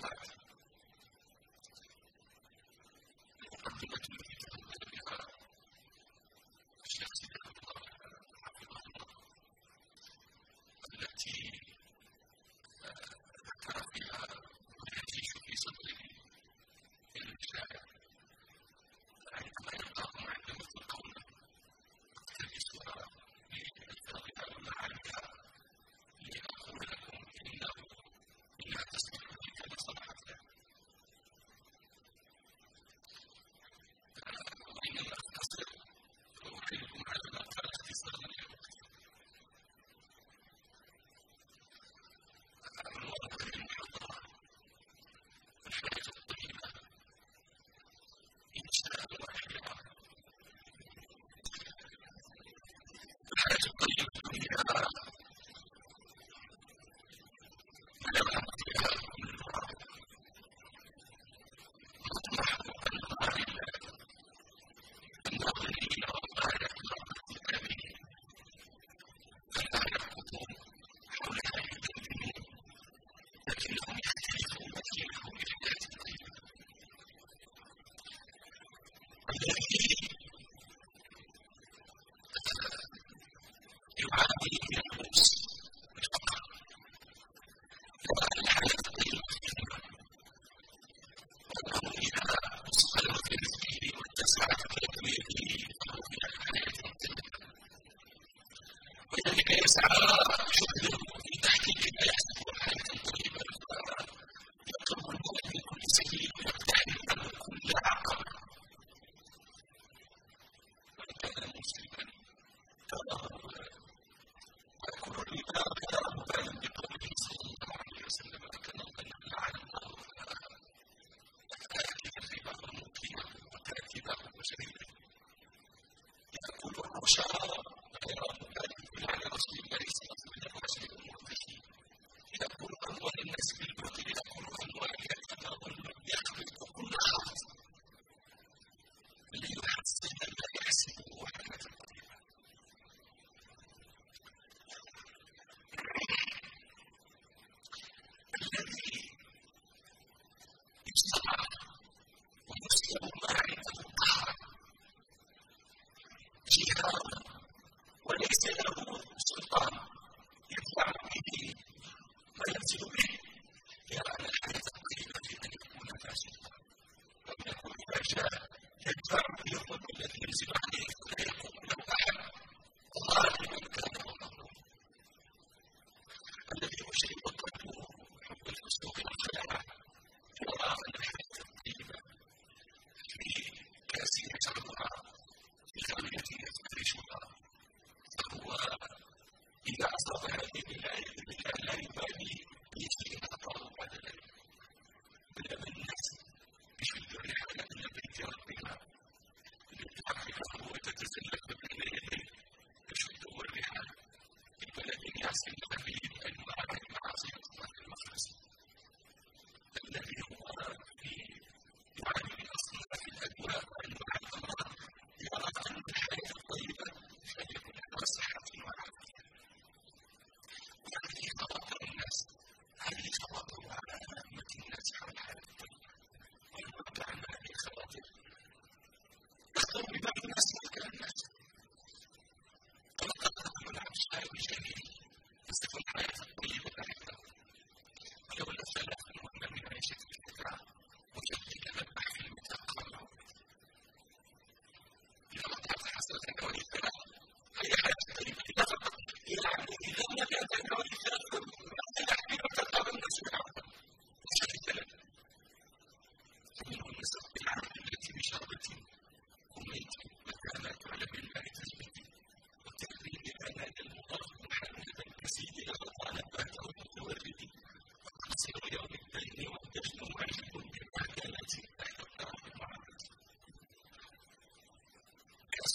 sometimes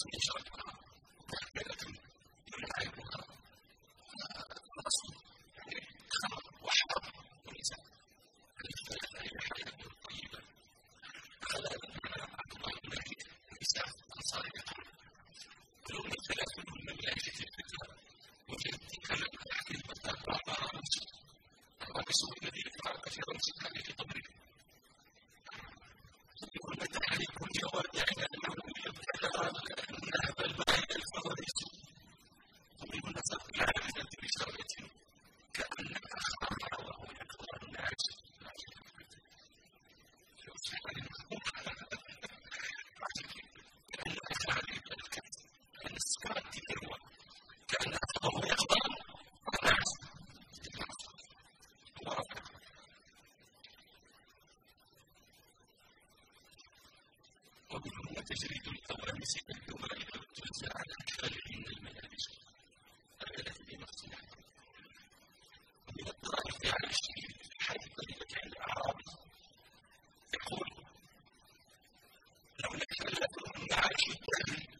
الرسم الله تسريد الأوانس بالجمل والتوزع على حالهن الملابس هذا الذي نصنعه ومن الطرائف على الشيء حيث كلمة الأعرابي يقول لو نكلتهم معاشد أهلي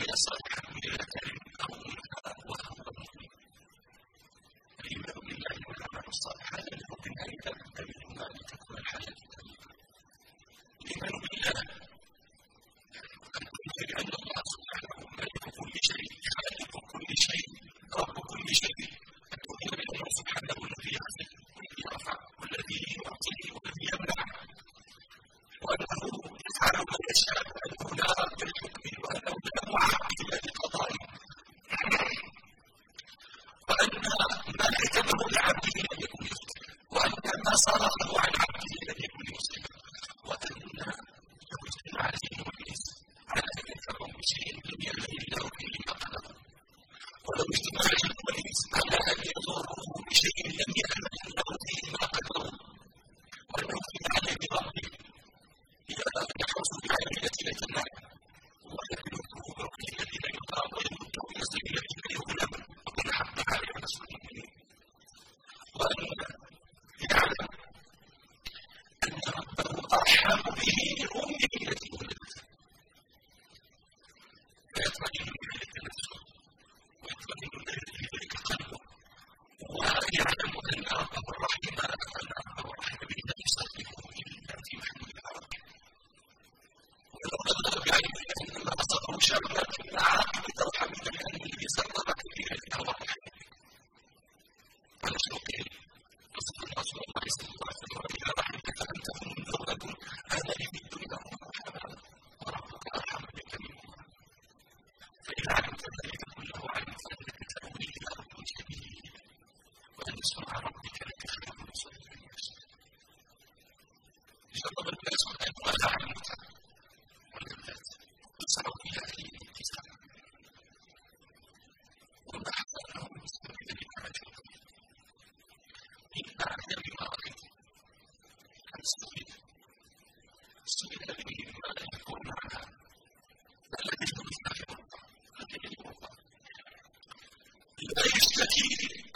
happiness I can't believe you. strategic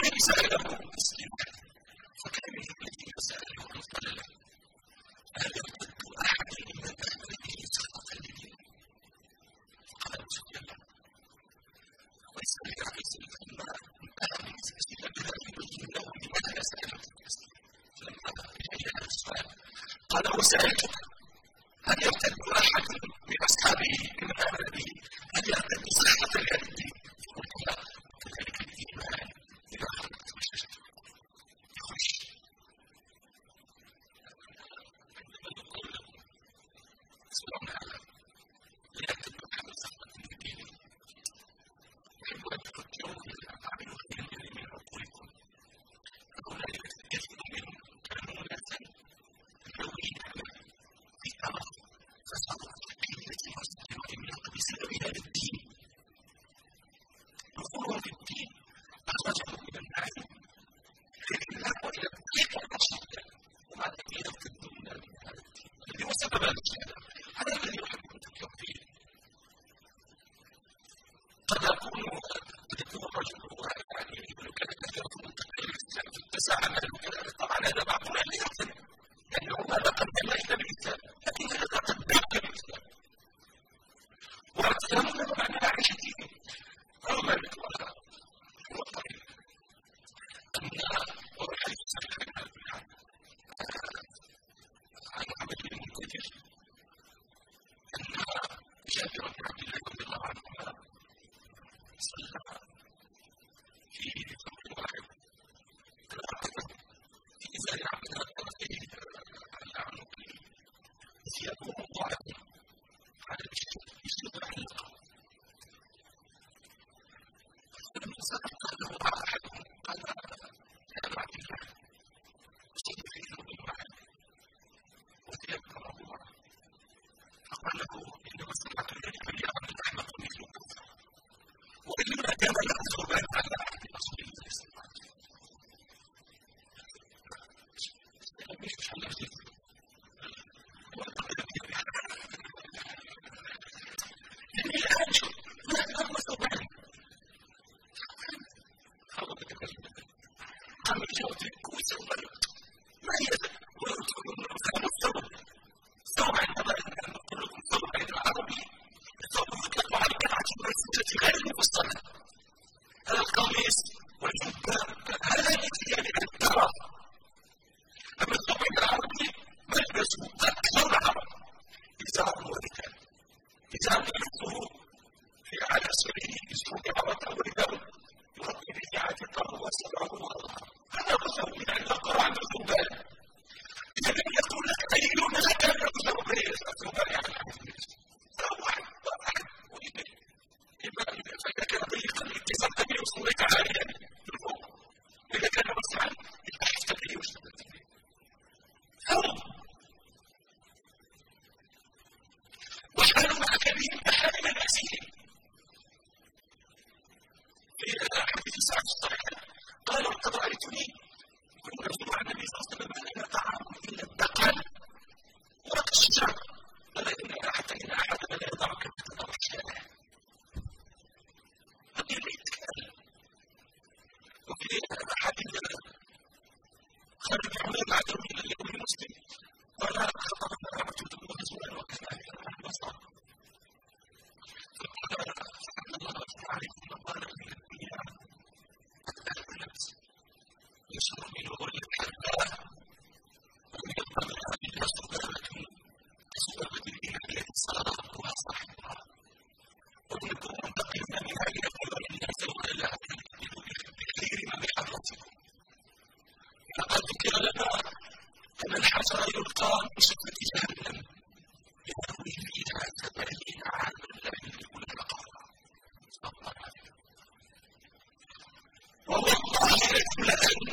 Jesus. service يكون لدينا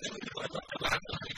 Thank you.